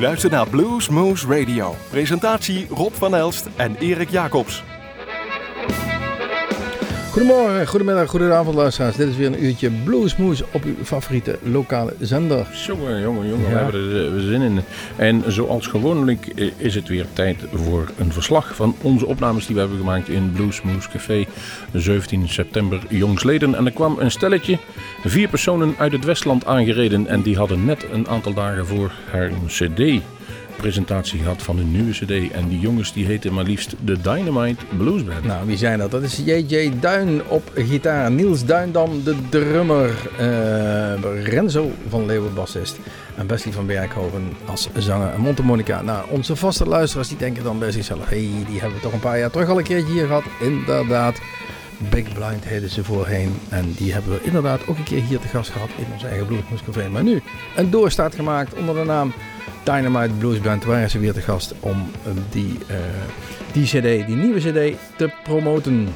Luistert naar Blues Moose Radio. Presentatie Rob van Elst en Erik Jacobs. Goedemorgen, goedemiddag, goedenavond luisteraars. Dit is weer een uurtje Bluesmoes op uw favoriete lokale zender. Jongen, jongen, jongen, Ja. we hebben er eh, zin in. En zoals gewoonlijk eh, is het weer tijd voor een verslag van onze opnames die we hebben gemaakt in Bluesmoose Café 17 september jongsleden. En er kwam een stelletje, vier personen uit het Westland aangereden en die hadden net een aantal dagen voor haar cd presentatie gehad van hun nieuwe cd. En die jongens die heten maar liefst de Dynamite Blues Band. Nou, wie zijn dat? Dat is JJ Duin op gitaar, Niels Duindam de drummer, eh, Renzo van Leeuwen bassist en Bessie van Berghoven als zanger en Montemonica. Nou, onze vaste luisteraars die denken dan bij zichzelf, hé, hey, die hebben we toch een paar jaar terug al een keertje hier gehad. Inderdaad, Big Blind heten ze voorheen en die hebben we inderdaad ook een keer hier te gast gehad in ons eigen Bluesmoes Café. Maar nu een doorstaat gemaakt onder de naam Dynamite Blues Band waren ze weer te gast om eh, die, eh, die cd, die nieuwe cd, te promoten.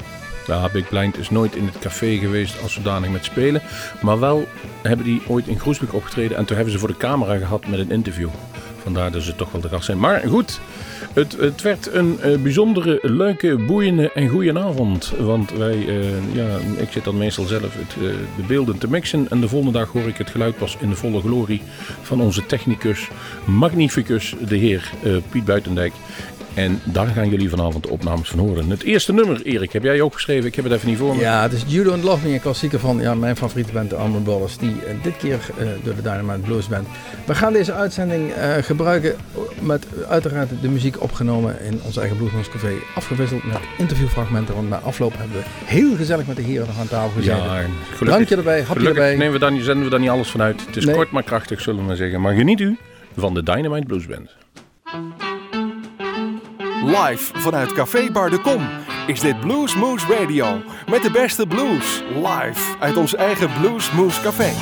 Ja, Big Blind is nooit in het café geweest als zodanig met spelen. Maar wel hebben die ooit in Groesbeek opgetreden. En toen hebben ze voor de camera gehad met een interview. Vandaar dat ze toch wel de gast zijn. Maar goed, het, het werd een eh, bijzondere, leuke, boeiende en goede avond. Want wij, eh, ja, ik zit dan meestal zelf het, eh, de beelden te mixen. En de volgende dag hoor ik het geluid pas in de volle glorie van onze technicus, magnificus, de heer Piet Buitendijk. En daar gaan jullie vanavond de opnames van horen. Het eerste nummer, Erik, heb jij ook geschreven? Ik heb het even niet voor me. Ja, het is You Don't Love Me, een klassieker van ja, mijn favoriete band, de Almond Ballers, die eh, dit keer eh, door de Dynamite Blues Band. We gaan deze uitzending eh, gebruiken met uiteraard de muziek opgenomen in ons eigen Bluesmans Café, afgewisseld met interviewfragmenten, want na afloop hebben we heel gezellig met de heren nog aan tafel gezeten. Ja, gelukkig, Drankje erbij, hapje erbij. nemen we niet- zenden we daar niet alles van uit. Het is Nee. kort maar krachtig, zullen we maar zeggen. Maar geniet u van de Dynamite Blues Band. Live vanuit Café Bar de Kom is dit Blues Moose Radio. Met de beste blues. Live uit ons eigen Blues Moose Café.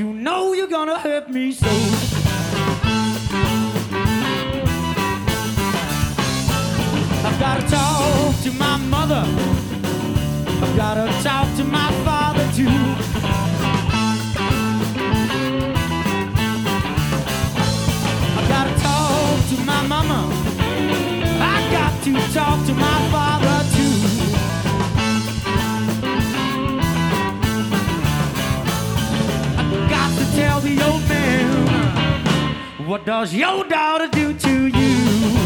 You know you're gonna hurt me so? I've gotta talk to my mother. I've gotta talk to my father too. I've gotta talk to my mama. I got to talk to my father What does your daughter do to you?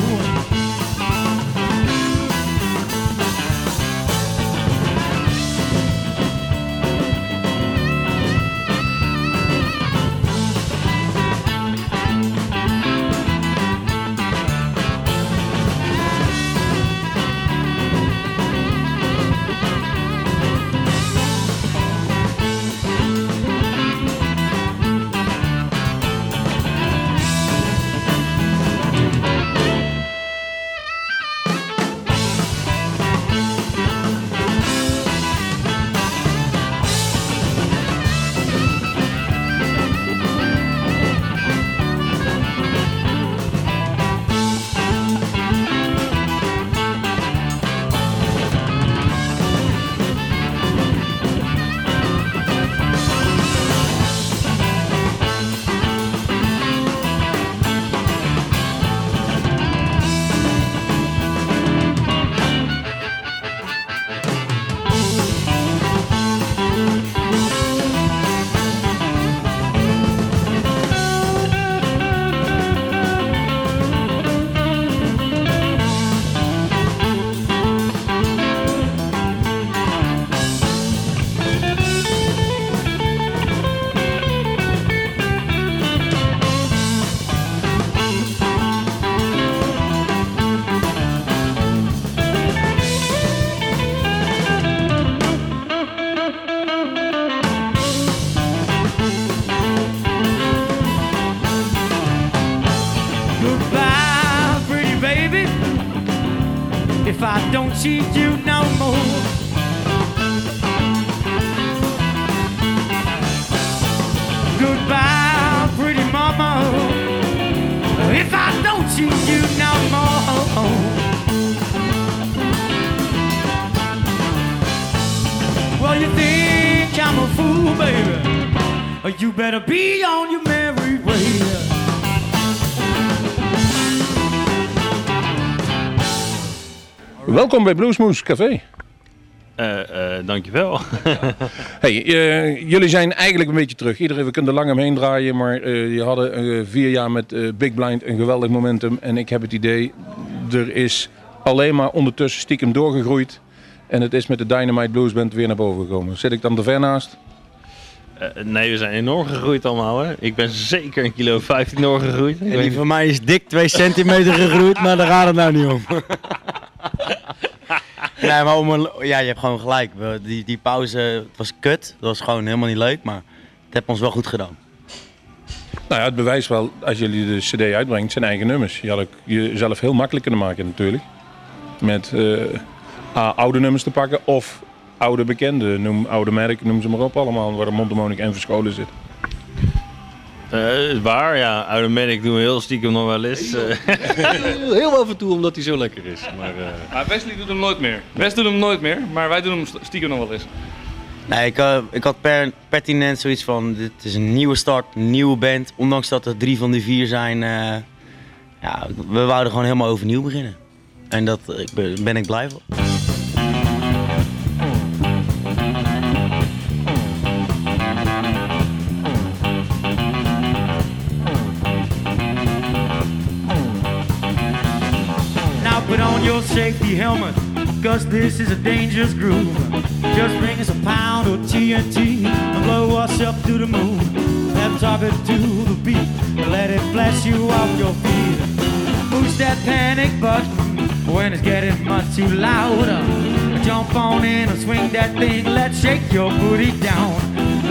Better be on your merry way. Welkom bij Bluesmoose Café. Eh, eh, dankjewel. Hey, eh, jullie zijn eigenlijk een beetje terug. Iedereen, we kunnen er lang omheen draaien, maar eh, je hadden eh, vier jaar met eh, Big Blind een geweldig momentum. En ik heb het idee, er is alleen maar ondertussen stiekem doorgegroeid. En het is met de Dynamite Blues Band weer naar boven gekomen. Zit ik dan te ver naast? Eh, nee, we zijn enorm gegroeid allemaal. Hè. Ik ben zeker een kilo 15 doorgegroeid. Ik En die van mij is dik 2 centimeter gegroeid, maar daar gaat het nou niet om. nee, maar om een, ja, je hebt gewoon gelijk. We- Die, die pauze het was kut. Dat was gewoon helemaal niet leuk, maar het heeft ons wel goed gedaan. Nou ja, het bewijst wel, als jullie de cd uitbrengt, zijn eigen nummers. Je had ook jezelf heel makkelijk kunnen maken natuurlijk. Met eh, A, oude nummers te pakken of oude bekende. Noem oude merk, noem ze maar op allemaal, waar de mondharmonica en verscholen zit. Eh, is waar, ja. Oude Medic doen we heel stiekem nog wel eens. eh. heel af en toe, omdat hij zo lekker is. Maar, eh, Maar Wesley doet hem nooit meer. Wes doet hem nooit meer, maar wij doen hem st- stiekem nog wel eens. Nee, ik, eh, ik had per, pertinent zoiets van, dit is een nieuwe start, een nieuwe band. Ondanks dat er drie van de vier zijn, eh, ja, we wouden gewoon helemaal overnieuw beginnen. En dat eh, ik ben, ben ik blij voor. Safety helmet, cause this is a dangerous groove. Just bring us a pound of TNT and blow us up to the moon. Then talk it to the beat, let it blast you off your feet. Push that panic button when it's getting much too loud. Jump on in and swing that thing, let's shake your booty down.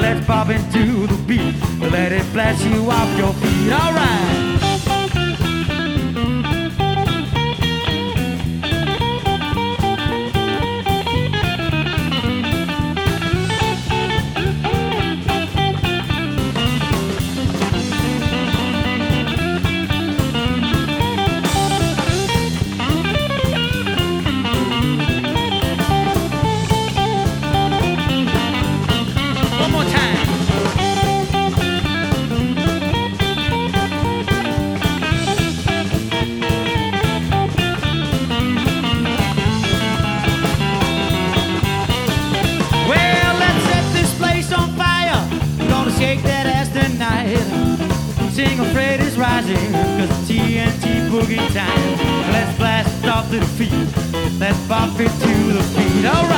Let's pop into the beat, let it blast you off your feet. Alright. Boogie time. Let's blast off to the feet. Let's pop it to the beat. Alright.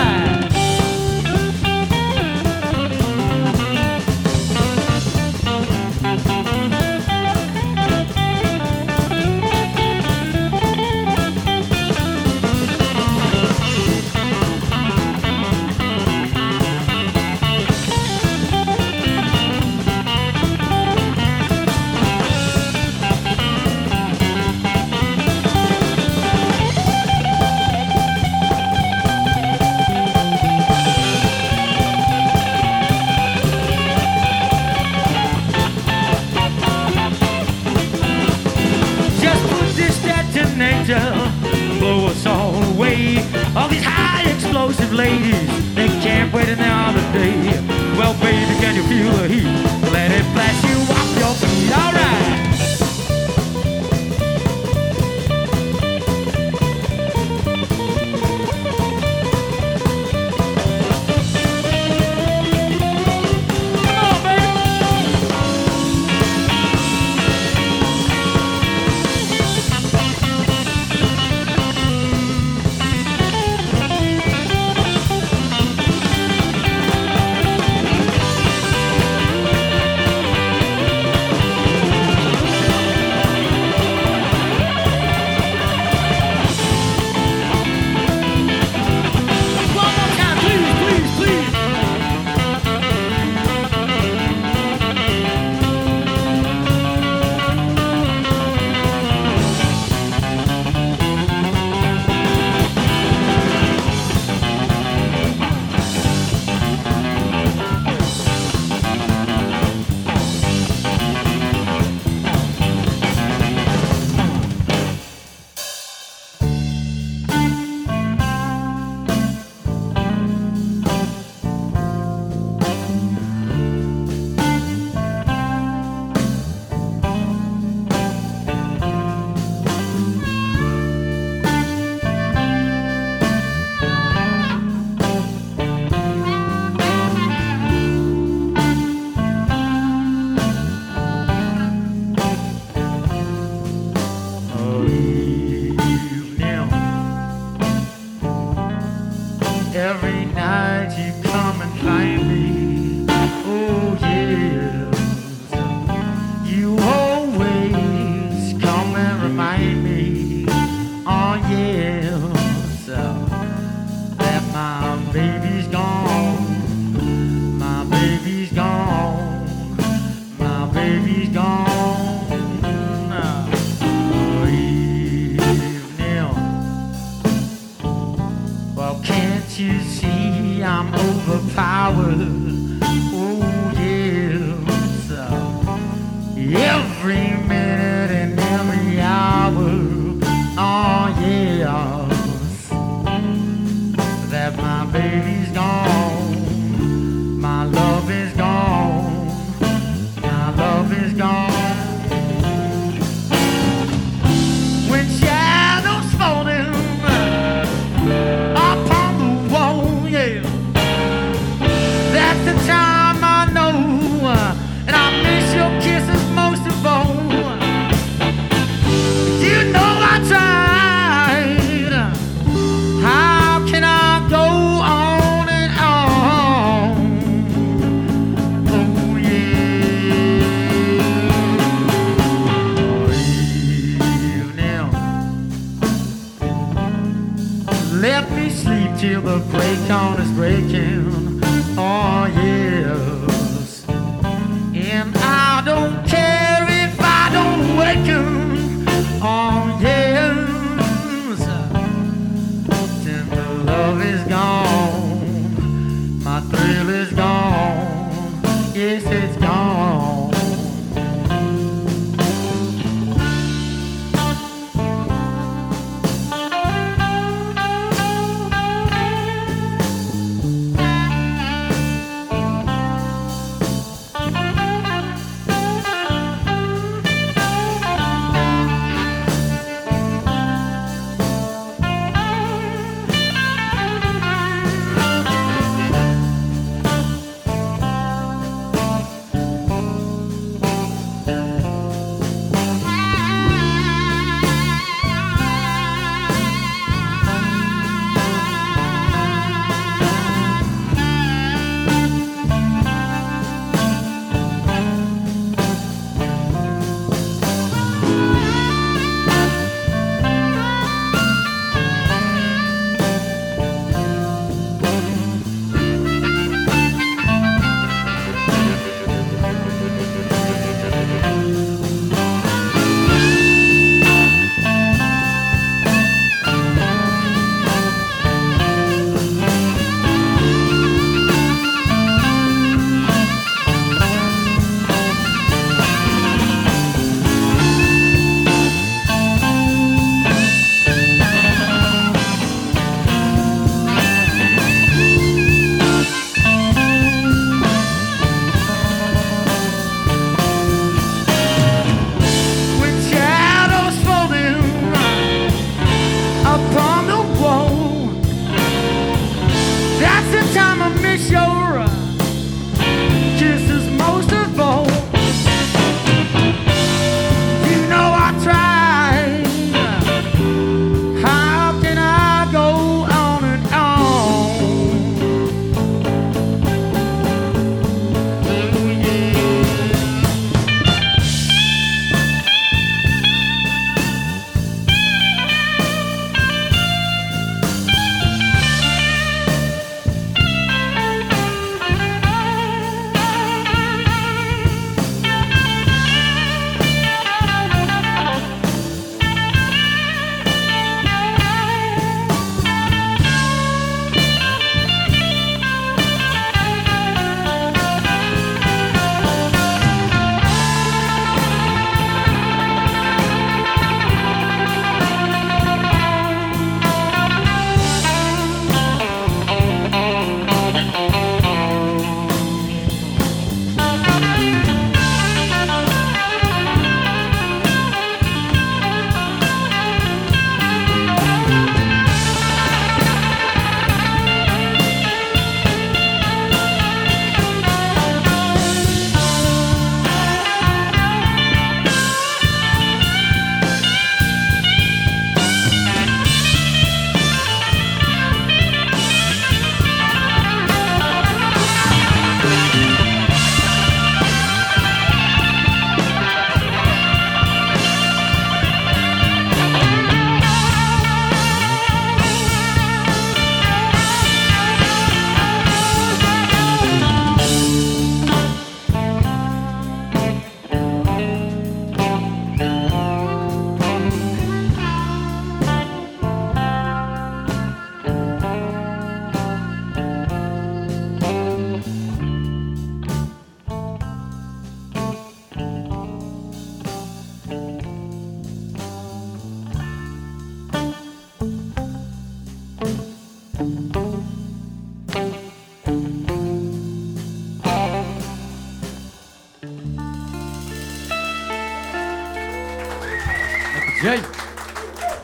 Jij.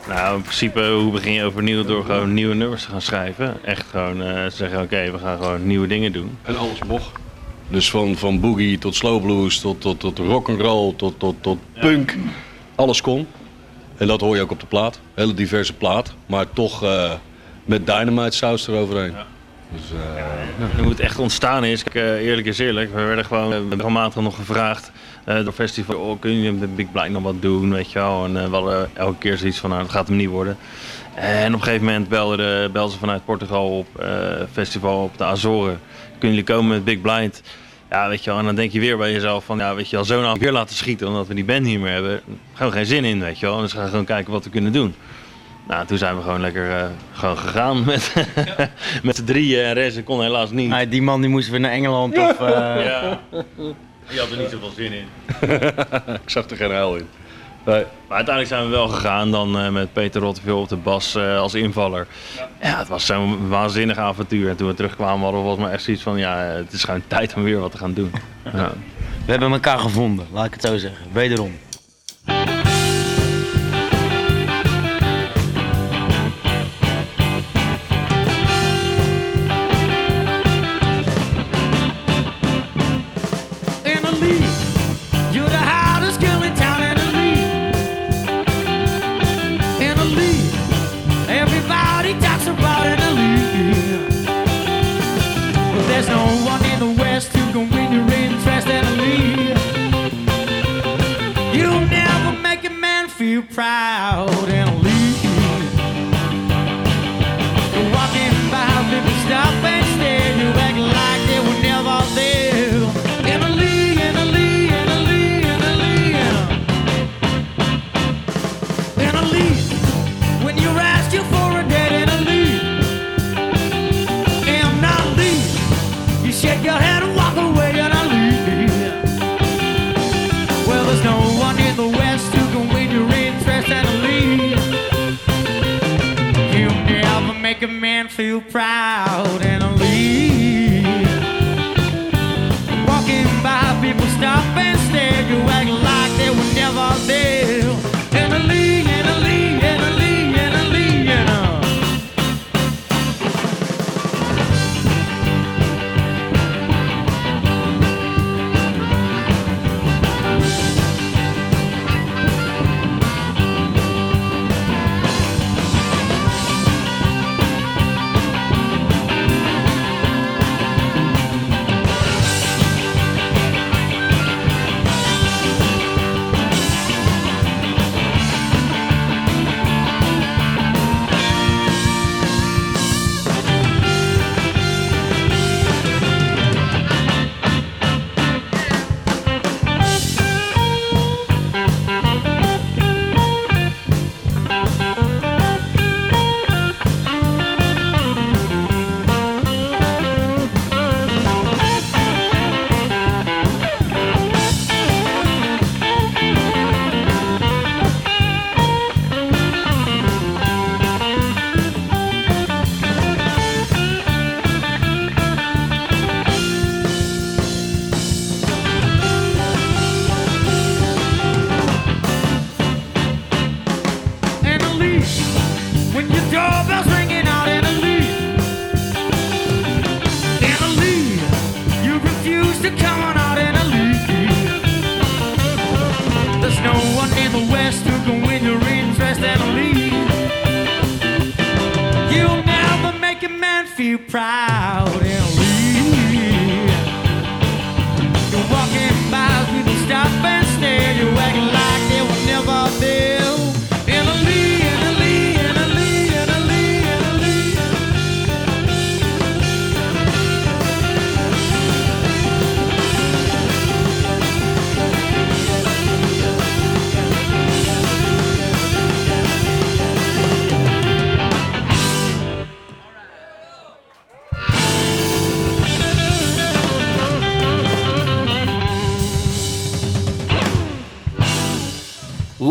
Nou, in principe, hoe begin je overnieuw door gewoon nieuwe nummers te gaan schrijven? Echt gewoon uh, zeggen, oké, we gaan gewoon nieuwe dingen doen. En alles mocht. Dus van, van boogie tot slow blues, tot, tot, tot rock'n'roll, tot, tot, tot punk. Alles kon. En dat hoor je ook op de plaat. Hele diverse plaat. Maar toch... Eh, met dynamite saus eroverheen. Dus, eh, Hoe het echt ontstaan is, kijk, eh, eerlijk is eerlijk, we werden gewoon eh, regelmatig nog gevraagd eh, door festival, oh, kun je met Big Blind nog wat doen, weet je wel. En eh, we hadden elke keer zoiets van, nou, dat gaat hem niet worden. En op een gegeven moment belden, de, belden ze vanuit Portugal op eh, festival op de Azoren. Kunnen jullie komen met Big Blind? Ja, weet je wel, en dan denk je weer bij jezelf van, ja, weet je wel, zo nou weer laten schieten omdat we die band niet meer hebben. Gewoon geen zin in, weet je wel. Dus we gaan gewoon kijken wat we kunnen doen. Nou, toen zijn we gewoon lekker eh, gewoon gegaan met, met z'n drieën en Rez kon helaas niet. Nee, die man die moest weer naar Engeland of... eh, Ja. Die had er niet zoveel zin in. ik zag er geen huil in. Nee. Maar uiteindelijk zijn we wel gegaan dan eh, met Peter Rotteveel op de bas eh, als invaller. Ja. het was zo'n waanzinnig avontuur. En toen we terugkwamen hadden we volgens mij echt zoiets van... Ja, het is gewoon tijd om weer wat te gaan doen. Ja. We hebben elkaar gevonden, laat ik het zo zeggen. Wederom. One in the West who can win your interest in the league. You'll never make a man feel proud in a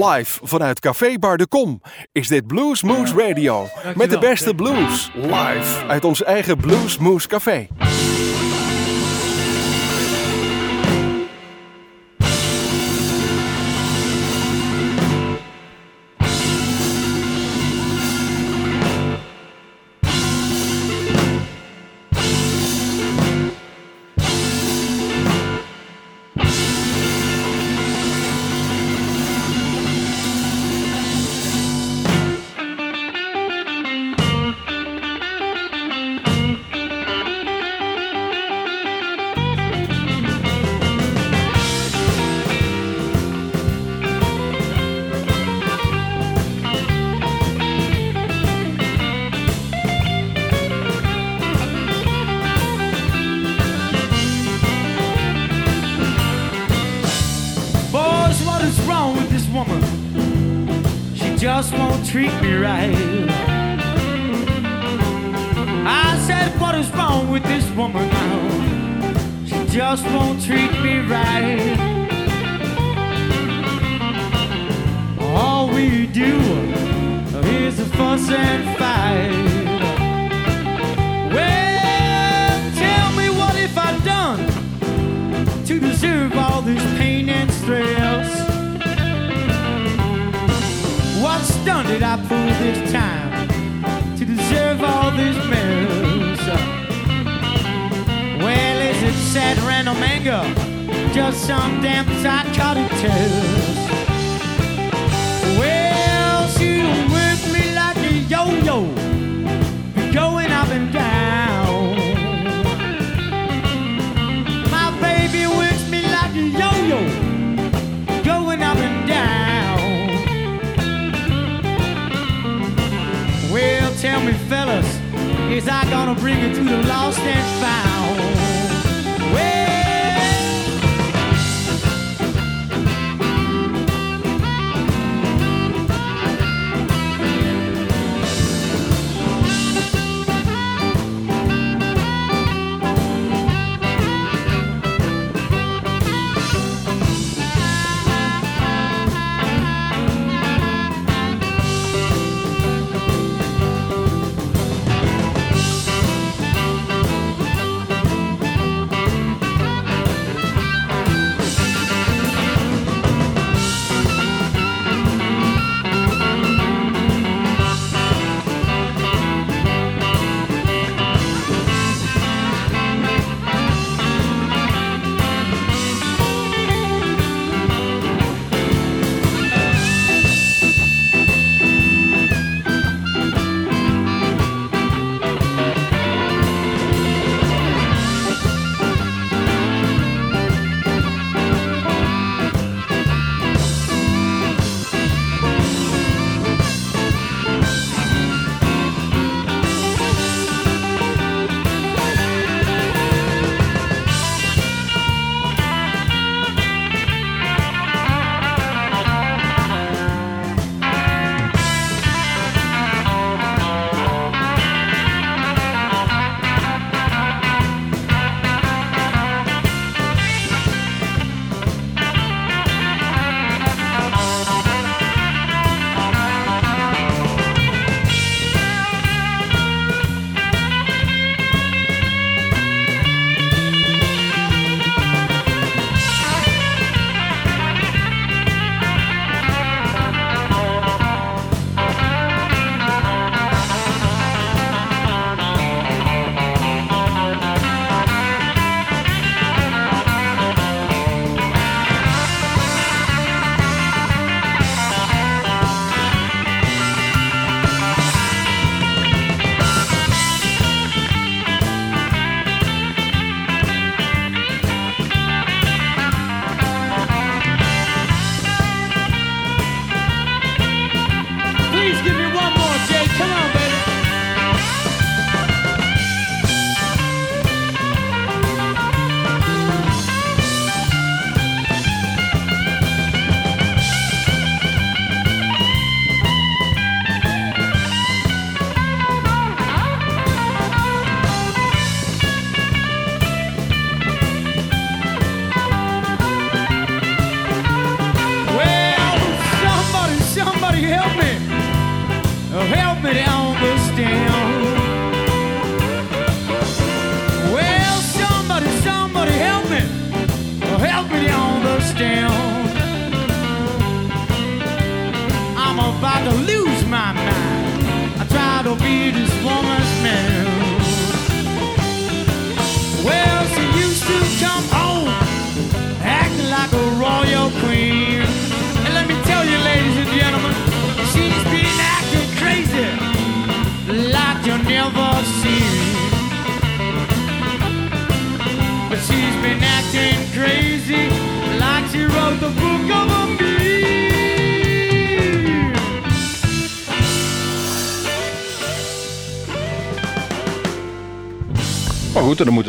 Live vanuit Café Bar de Kom is dit Blues Moose Radio. Met de beste blues. Live uit ons eigen Blues Moose Café. treat me right. I said, What is wrong with this woman now? She just won't treat me right. All we do is a fuss and fight. did I pull this time to deserve all this mess? Well, is it sad random Mango, Just some damn psychotic tales. Well, she worked me like a yo-yo. fellas, is I gonna bring it to the lost and found?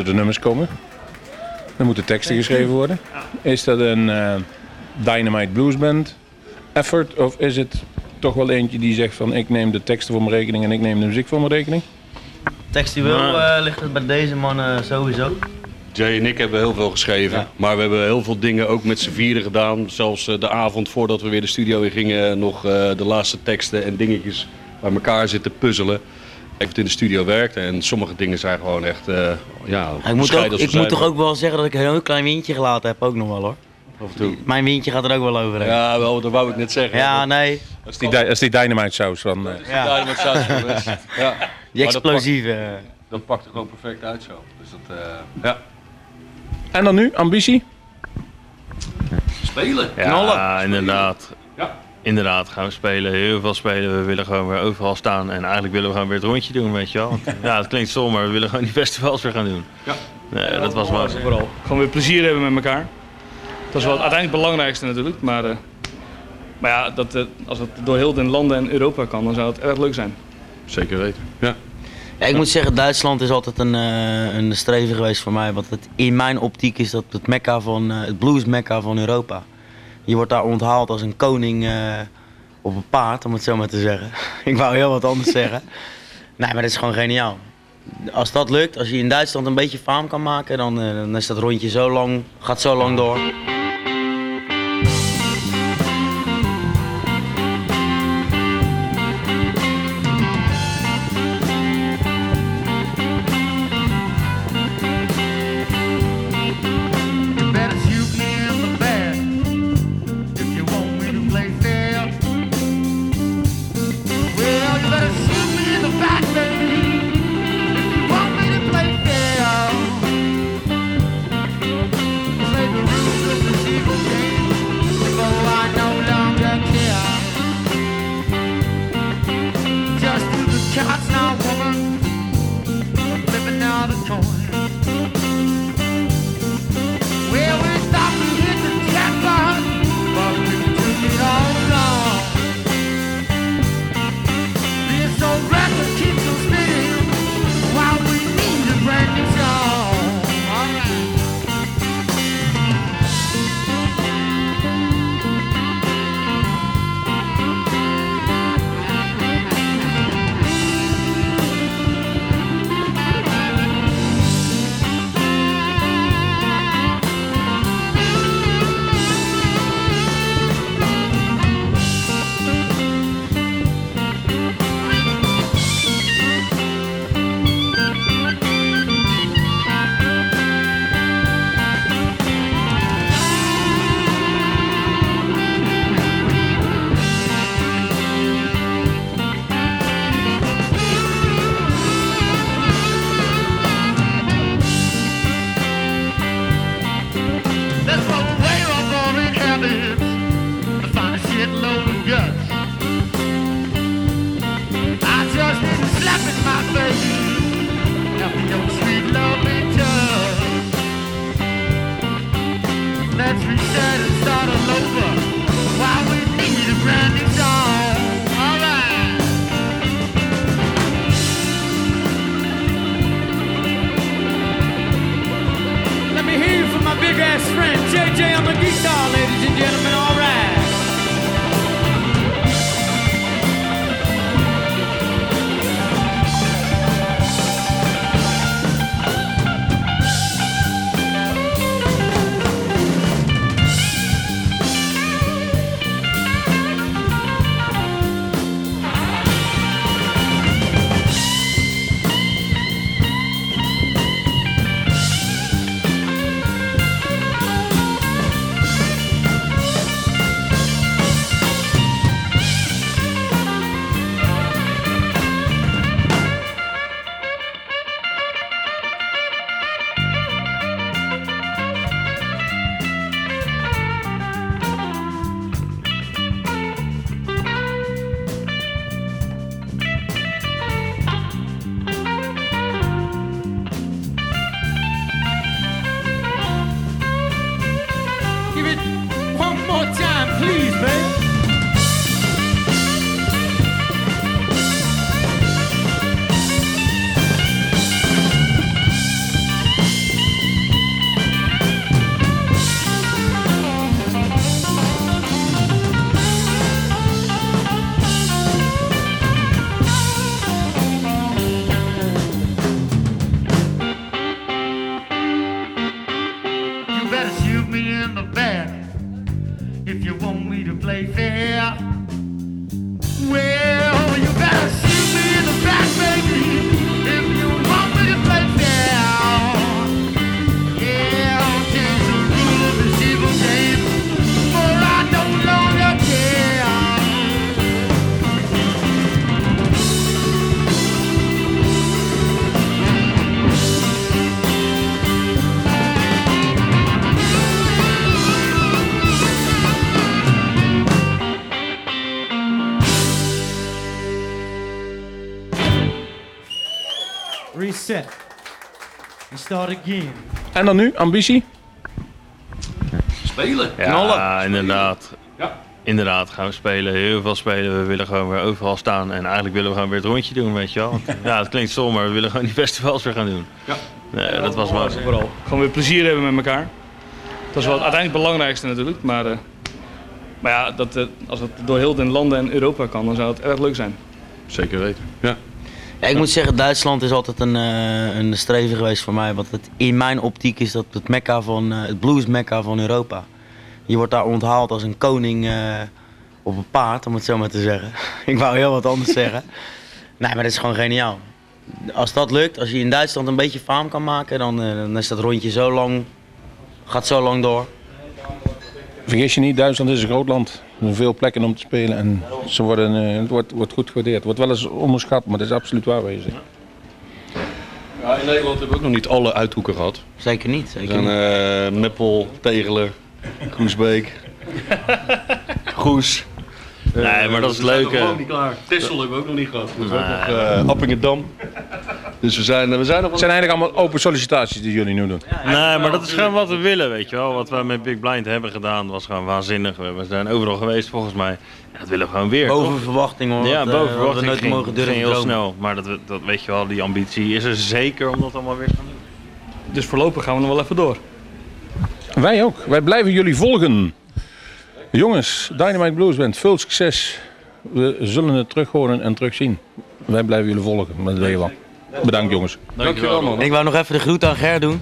de nummers komen. Er moeten teksten geschreven worden. Is dat een eh, Dynamite Blues Band effort? Of is het toch wel eentje die zegt van ik neem de teksten voor mijn rekening en ik neem de muziek voor mijn rekening? Textueel uh, nou, eh, ligt het bij deze mannen sowieso. Jay en ik hebben heel veel geschreven. Maar we hebben heel veel dingen ook met z'n vieren gedaan. Zelfs eh, de avond voordat we weer de studio in gingen, nog de laatste teksten en dingetjes bij elkaar zitten puzzelen. Even in de studio werkte en sommige dingen zijn gewoon echt, eh, ja, Ik moet, ook, als ik moet toch ook wel zeggen dat ik een heel klein windje gelaten heb, ook nog wel hoor. af en toe. Mijn windje gaat er ook wel over. hè. Ja, Ja, wel, dat wou ik net zeggen. nee. Dat is die, is die dynamite saus van... eh, Ja. Ja, met saus geweest. Ja. Die dat explosieve. pakt- Dat pakt er gewoon perfect uit zo. Dus dat, eh, ja. En dan nu, ambitie? Spelen. Ja, inderdaad. Inderdaad, gaan we spelen. Heel veel spelen. We willen gewoon weer overal staan. En eigenlijk willen we gewoon weer het rondje doen, weet je wel. Want, ja, het klinkt stom, maar we willen gewoon die festivals weer gaan doen. Ja. Nee, dat was maar. Vooral. Gewoon weer plezier hebben met elkaar. Dat is wel uiteindelijk het belangrijkste natuurlijk. Maar, eh, maar ja, dat, eh, als het door heel de landen en Europa kan, dan zou het erg leuk zijn. Zeker weten. Ja. Ja, ik moet zeggen, Duitsland is altijd een, eh, een streven geweest voor mij. Want het, in mijn optiek is dat het mekka van, eh, het blues mekka van Europa. Je wordt daar onthaald als een koning eh, op een paard, om het zo maar te zeggen. ik wou heel wat anders zeggen. Nee, maar dat is gewoon geniaal. Als dat lukt, als je in Duitsland een beetje faam kan maken, dan, eh, dan is dat rondje zo lang, gaat zo lang door. Reset. And start again. En dan nu, ambitie? Spelen. Ja, inderdaad. Inderdaad, gaan we spelen. Heel veel spelen. We willen gewoon weer overal staan. En eigenlijk willen we gewoon weer het rondje doen, weet je wel. Want, ja, het klinkt stom, maar we willen gewoon die festivals weer gaan doen. Ja. Nee, dat was maar. Vooral. Gewoon weer plezier hebben met elkaar. Dat is wel het uiteindelijk het belangrijkste natuurlijk. Maar, eh, maar ja, dat, eh, als het door heel de landen en Europa kan, dan zou het erg leuk zijn. Zeker weten. Ja. Ja, ik moet zeggen, Duitsland is altijd een, eh, een streven geweest voor mij. Want het, in mijn optiek is dat het mekka van, eh, het blues mekka van Europa. Je wordt daar onthaald als een koning eh, op een paard, om het zo maar te zeggen. ik wou heel wat anders zeggen. Nee, maar dat is gewoon geniaal. Als dat lukt, als je in Duitsland een beetje faam kan maken, dan, dan is dat rondje zo lang, gaat zo lang door. Vergis je niet, Duitsland is een groot land. Er zijn veel plekken om te spelen en ze worden, eh, het wordt, wordt goed gewaardeerd. Het wordt wel eens onderschat, maar dat is absoluut waar wezen. Ja, in Nederland hebben we ook nog niet alle uithoeken gehad. Zeker niet. We Zeker zijn niet. eh Meppel, Tegelen, Groesbeek, Goes. Nee, maar dat is we zijn leuk, nog eh. niet klaar. Tessel hebben we ook nog niet gehad. We hebben ook nog eh, Appingedam. Dus we zijn, we zijn nog Het zijn eigenlijk allemaal open sollicitaties die jullie nu doen. Nee, maar dat is gewoon wat we willen, weet je wel. Wat we met Big Blind hebben gedaan was gewoon waanzinnig. We zijn overal geweest volgens mij. Ja, dat willen we gewoon weer. Boven toch? verwachting hoor. Ja, eh, boven verwachting nooit ging, mogen durven ging heel snel. Maar dat, we- dat weet je wel, die ambitie is er zeker om dat allemaal weer te gaan doen. Dus voorlopig gaan we nog wel even door. Wij ook. Wij blijven jullie volgen. Jongens, Dynamite Blues Band, veel succes. We zullen het terug horen en terugzien. Wij blijven jullie volgen, dat weet je wel. Bedankt jongens. Dankjewel man. Ik wou nog even de groet aan Ger doen.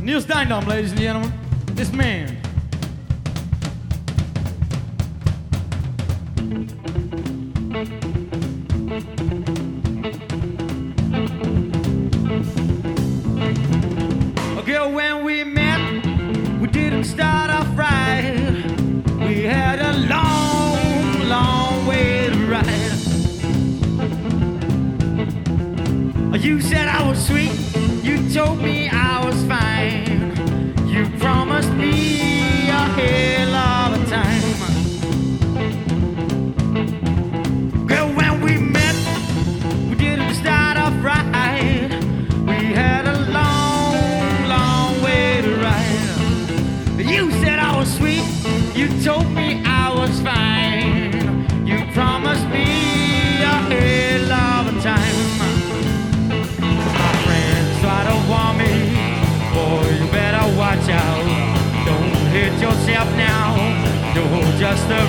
Niels Dijndam, ladies and gentlemen. This man.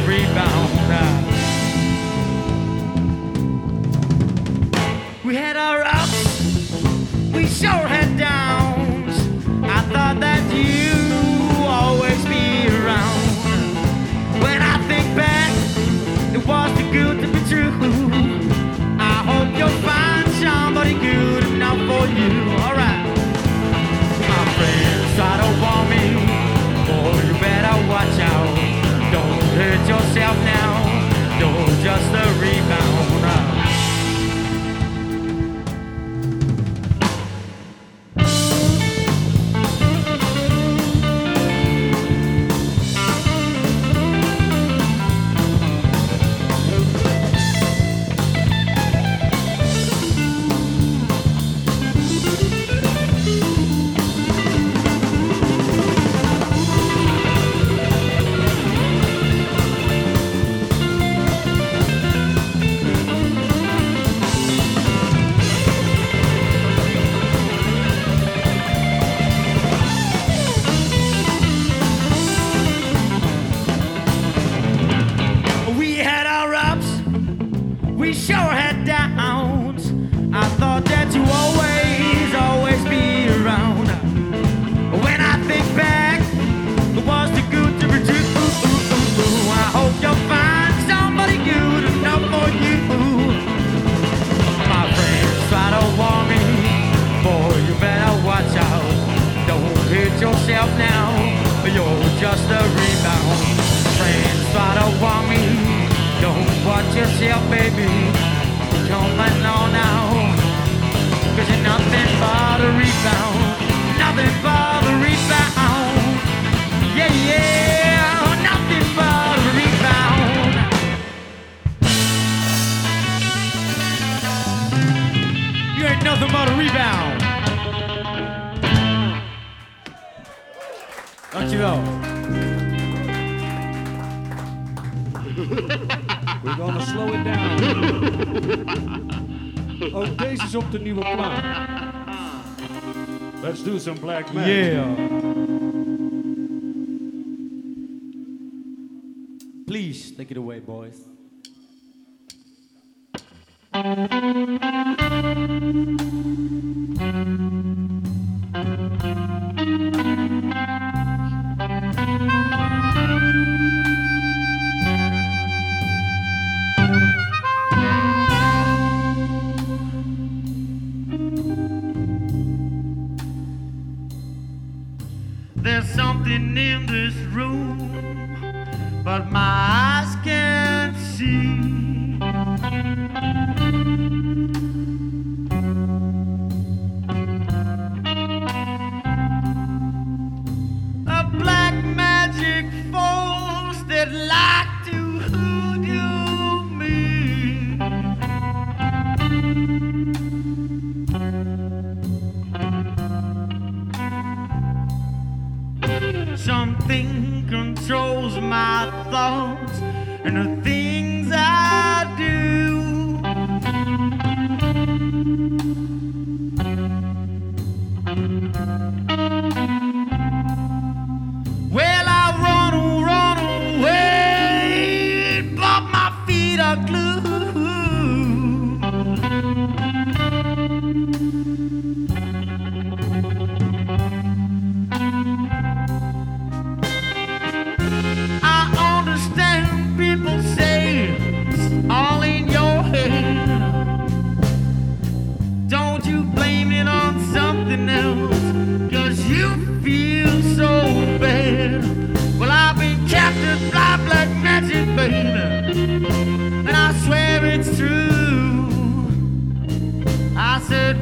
Rebound. Yourself now. Wees eens op de nieuwe plaat. Let's do some black magic. Yeah. Please, take it away, boys.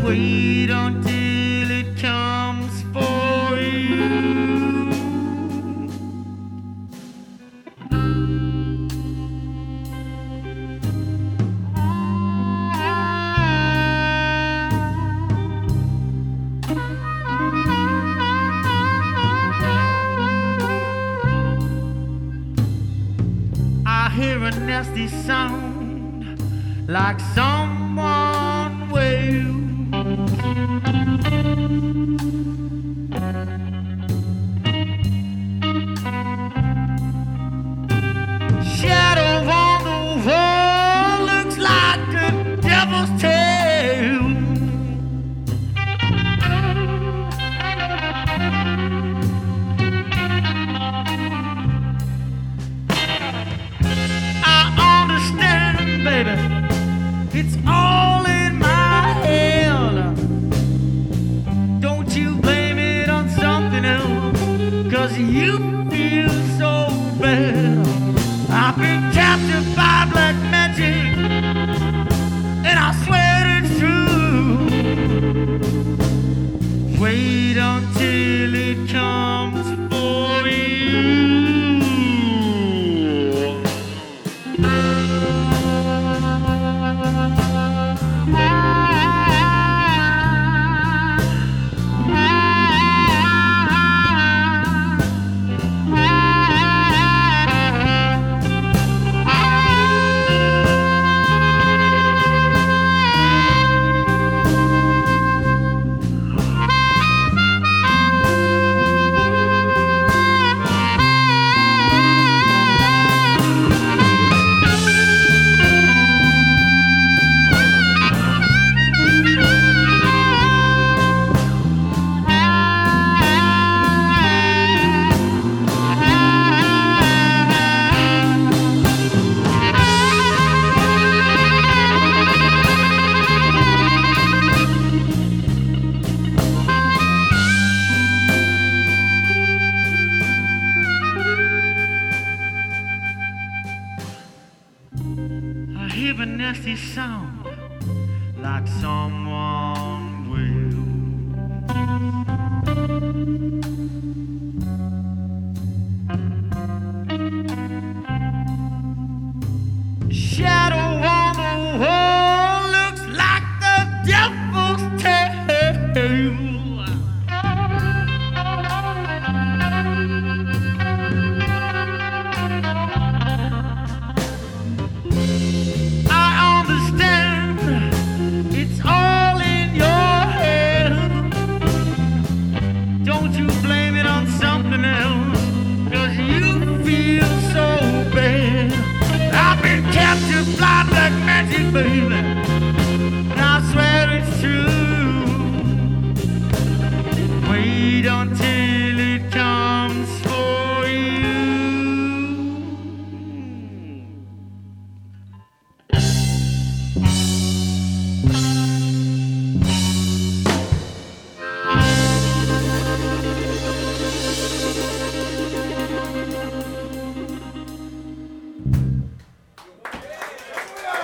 we don't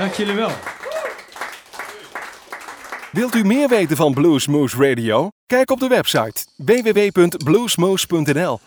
Dank jullie wel. Wilt u meer weten van Bluesmoose Radio? Kijk op de website www.bluesmoose.nl.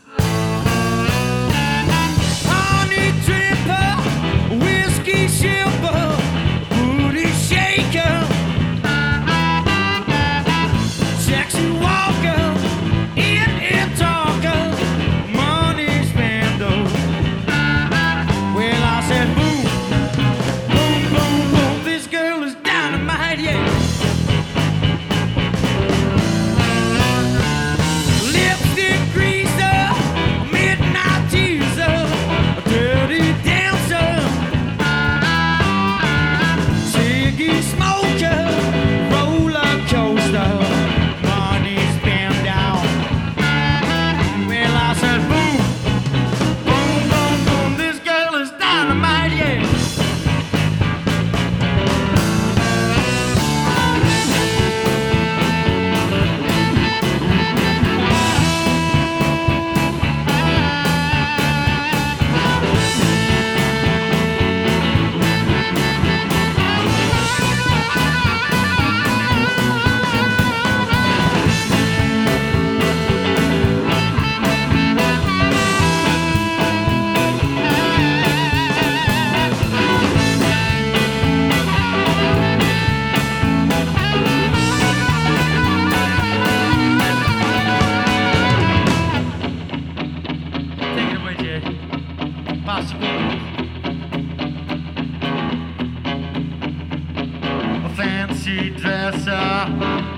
fancy dresser,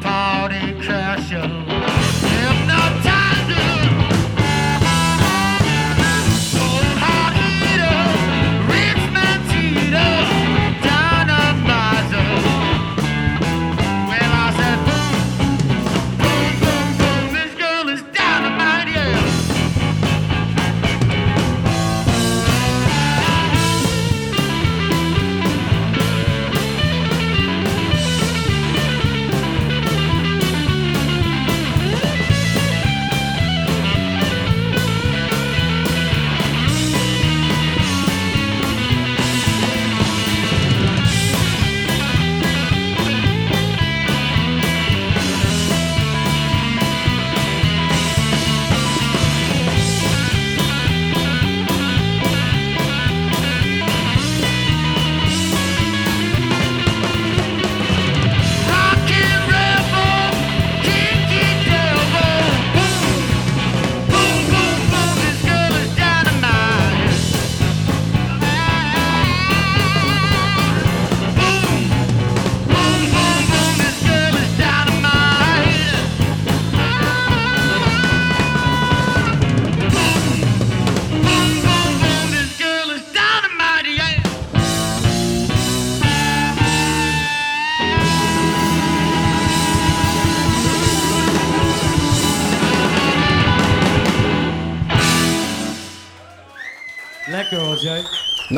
party crasher, hypnotizer,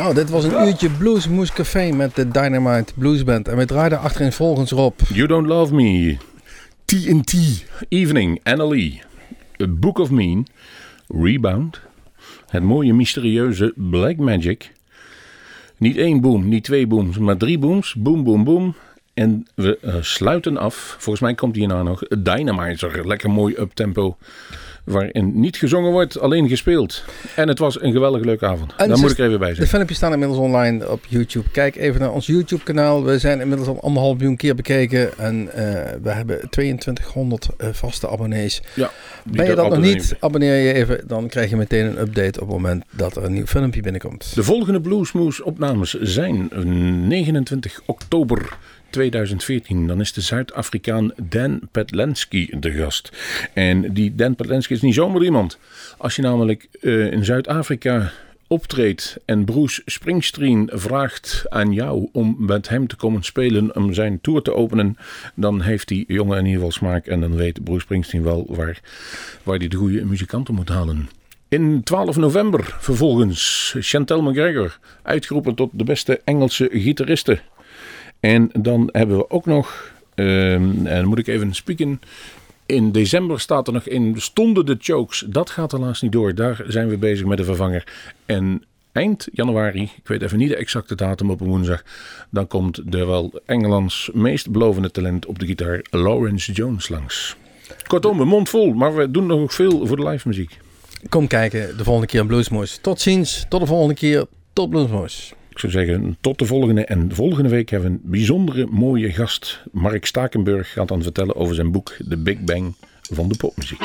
Nou, dit was een uurtje Bluesmoose Café met de Dynamite Blues Band. En we draaiden achterin volgens Rob. You Don't Love Me. TNT. Evening. Annalie. A Book of Mean. Rebound. Het mooie mysterieuze Black Magic. Niet één boom, niet twee booms, maar drie booms. Boom, boom, boom. En we eh, sluiten af. Volgens mij komt hierna nog Dynamizer. Lekker mooi uptempo. Waarin niet gezongen wordt, alleen gespeeld. En het was een geweldig leuke avond. En Daar moet ik er even bij De zeggen. filmpjes staan inmiddels online op YouTube. Kijk even naar ons YouTube kanaal. We zijn inmiddels al anderhalf miljoen keer bekeken. En eh, we hebben 2200 eh, vaste abonnees. Ja, Ben je dat nog niet? Abonneer je even. Dan krijg je meteen een update op het moment dat er een nieuw filmpje binnenkomt. De volgende Bluesmoose opnames zijn 29 oktober 2014. Dan is de Zuid-Afrikaan Dan Petlenski de gast. En die Dan Petlenski is niet zomaar iemand. Als je namelijk eh, in Zuid-Afrika optreedt en Bruce Springsteen vraagt aan jou om met hem te komen spelen, om zijn tour te openen, dan heeft die jongen in ieder geval smaak en dan weet Bruce Springsteen wel waar, waar hij de goede muzikanten moet halen. In 12 november vervolgens Chantel McGregor, uitgeroepen tot de beste Engelse gitariste. En dan hebben we ook nog, ehm, en dan moet ik even spieken. In december staat er nog in, stonden de chokes. Dat gaat helaas niet door. Daar zijn we bezig met de vervanger. En eind januari, ik weet even niet de exacte datum op een woensdag, dan komt de wel Engelands meest belovende talent op de gitaar, Lawrence Jones, langs. Kortom, een mond vol, maar we doen nog veel voor de live muziek. Kom kijken de volgende keer in Bluesmoes. Tot ziens. Tot de volgende keer. Tot Bluesmoes. Ik zou zeggen, tot de volgende. En volgende week hebben we een bijzondere mooie gast. Mark Stakenburg gaat dan vertellen over zijn boek The Big Bang van de popmuziek.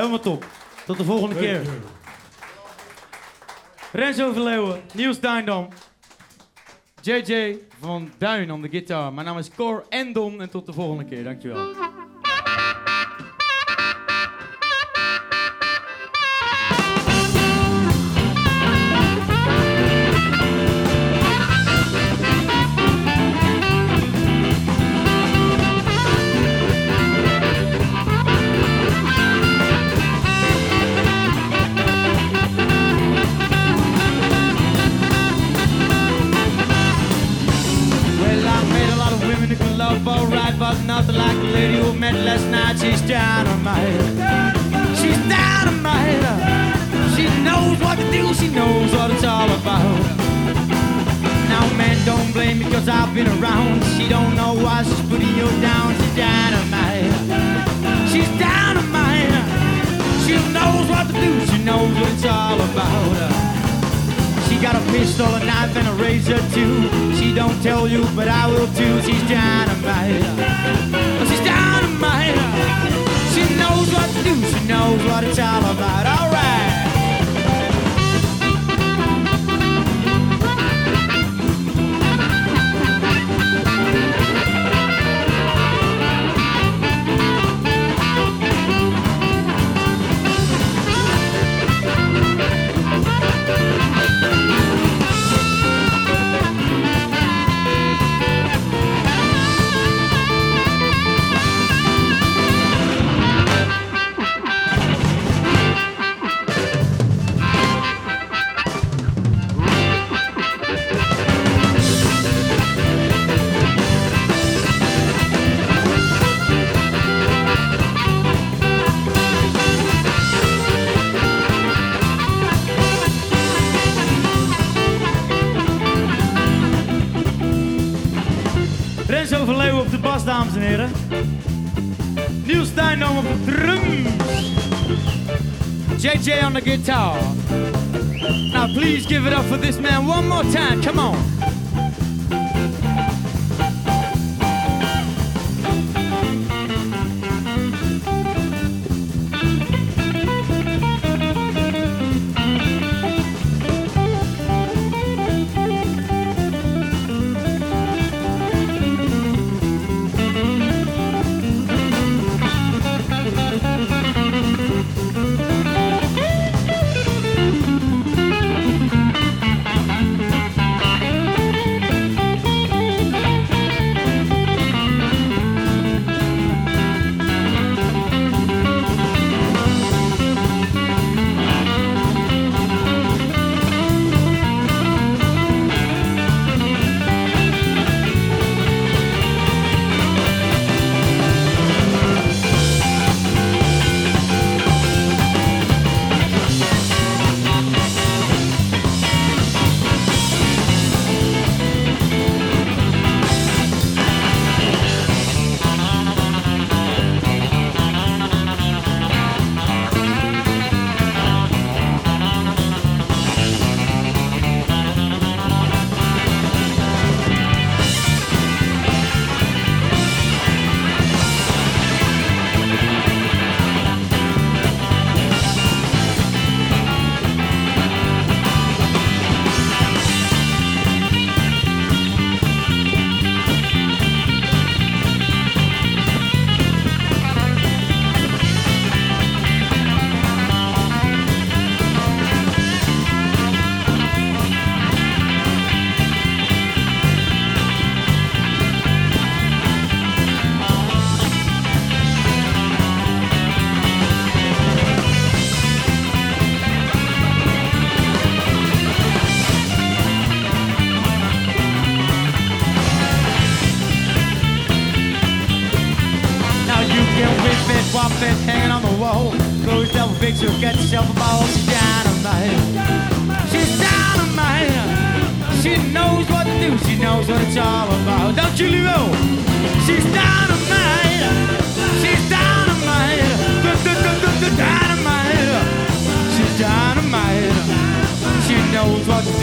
Helemaal top. Tot de volgende keer. Renzo Verleeuwen, Niels Duindam. JJ van Duin aan de gitaar. Mijn naam is Cor en Don en tot de volgende keer. Dankjewel. All about. She got a pistol, a knife, and a razor too. She don't tell you, but I will too. She's dynamite. She's dynamite. She knows what to do. She knows what it's all about. Dames en heren. Niels Stijndam op de drums. JJ on the guitar. Now please give it up for this man one more time. Come on.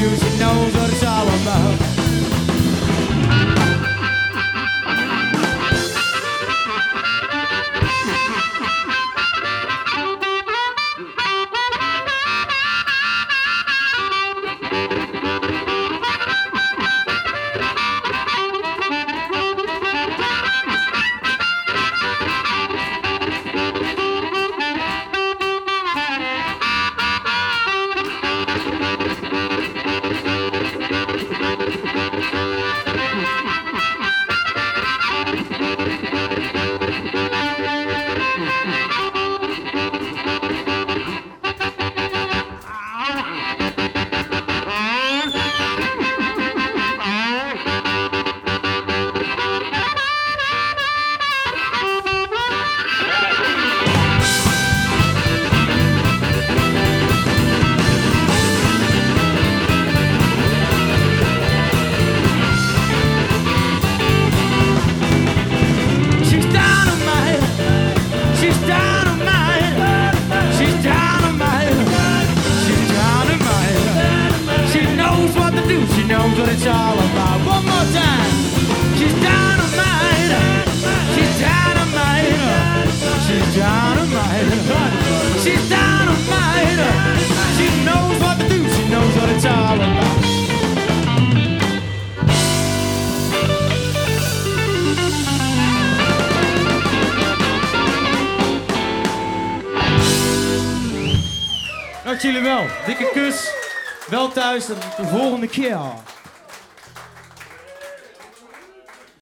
music knows what it's all about. Dank jullie wel. Dikke kus. Wel thuis en tot de volgende keer.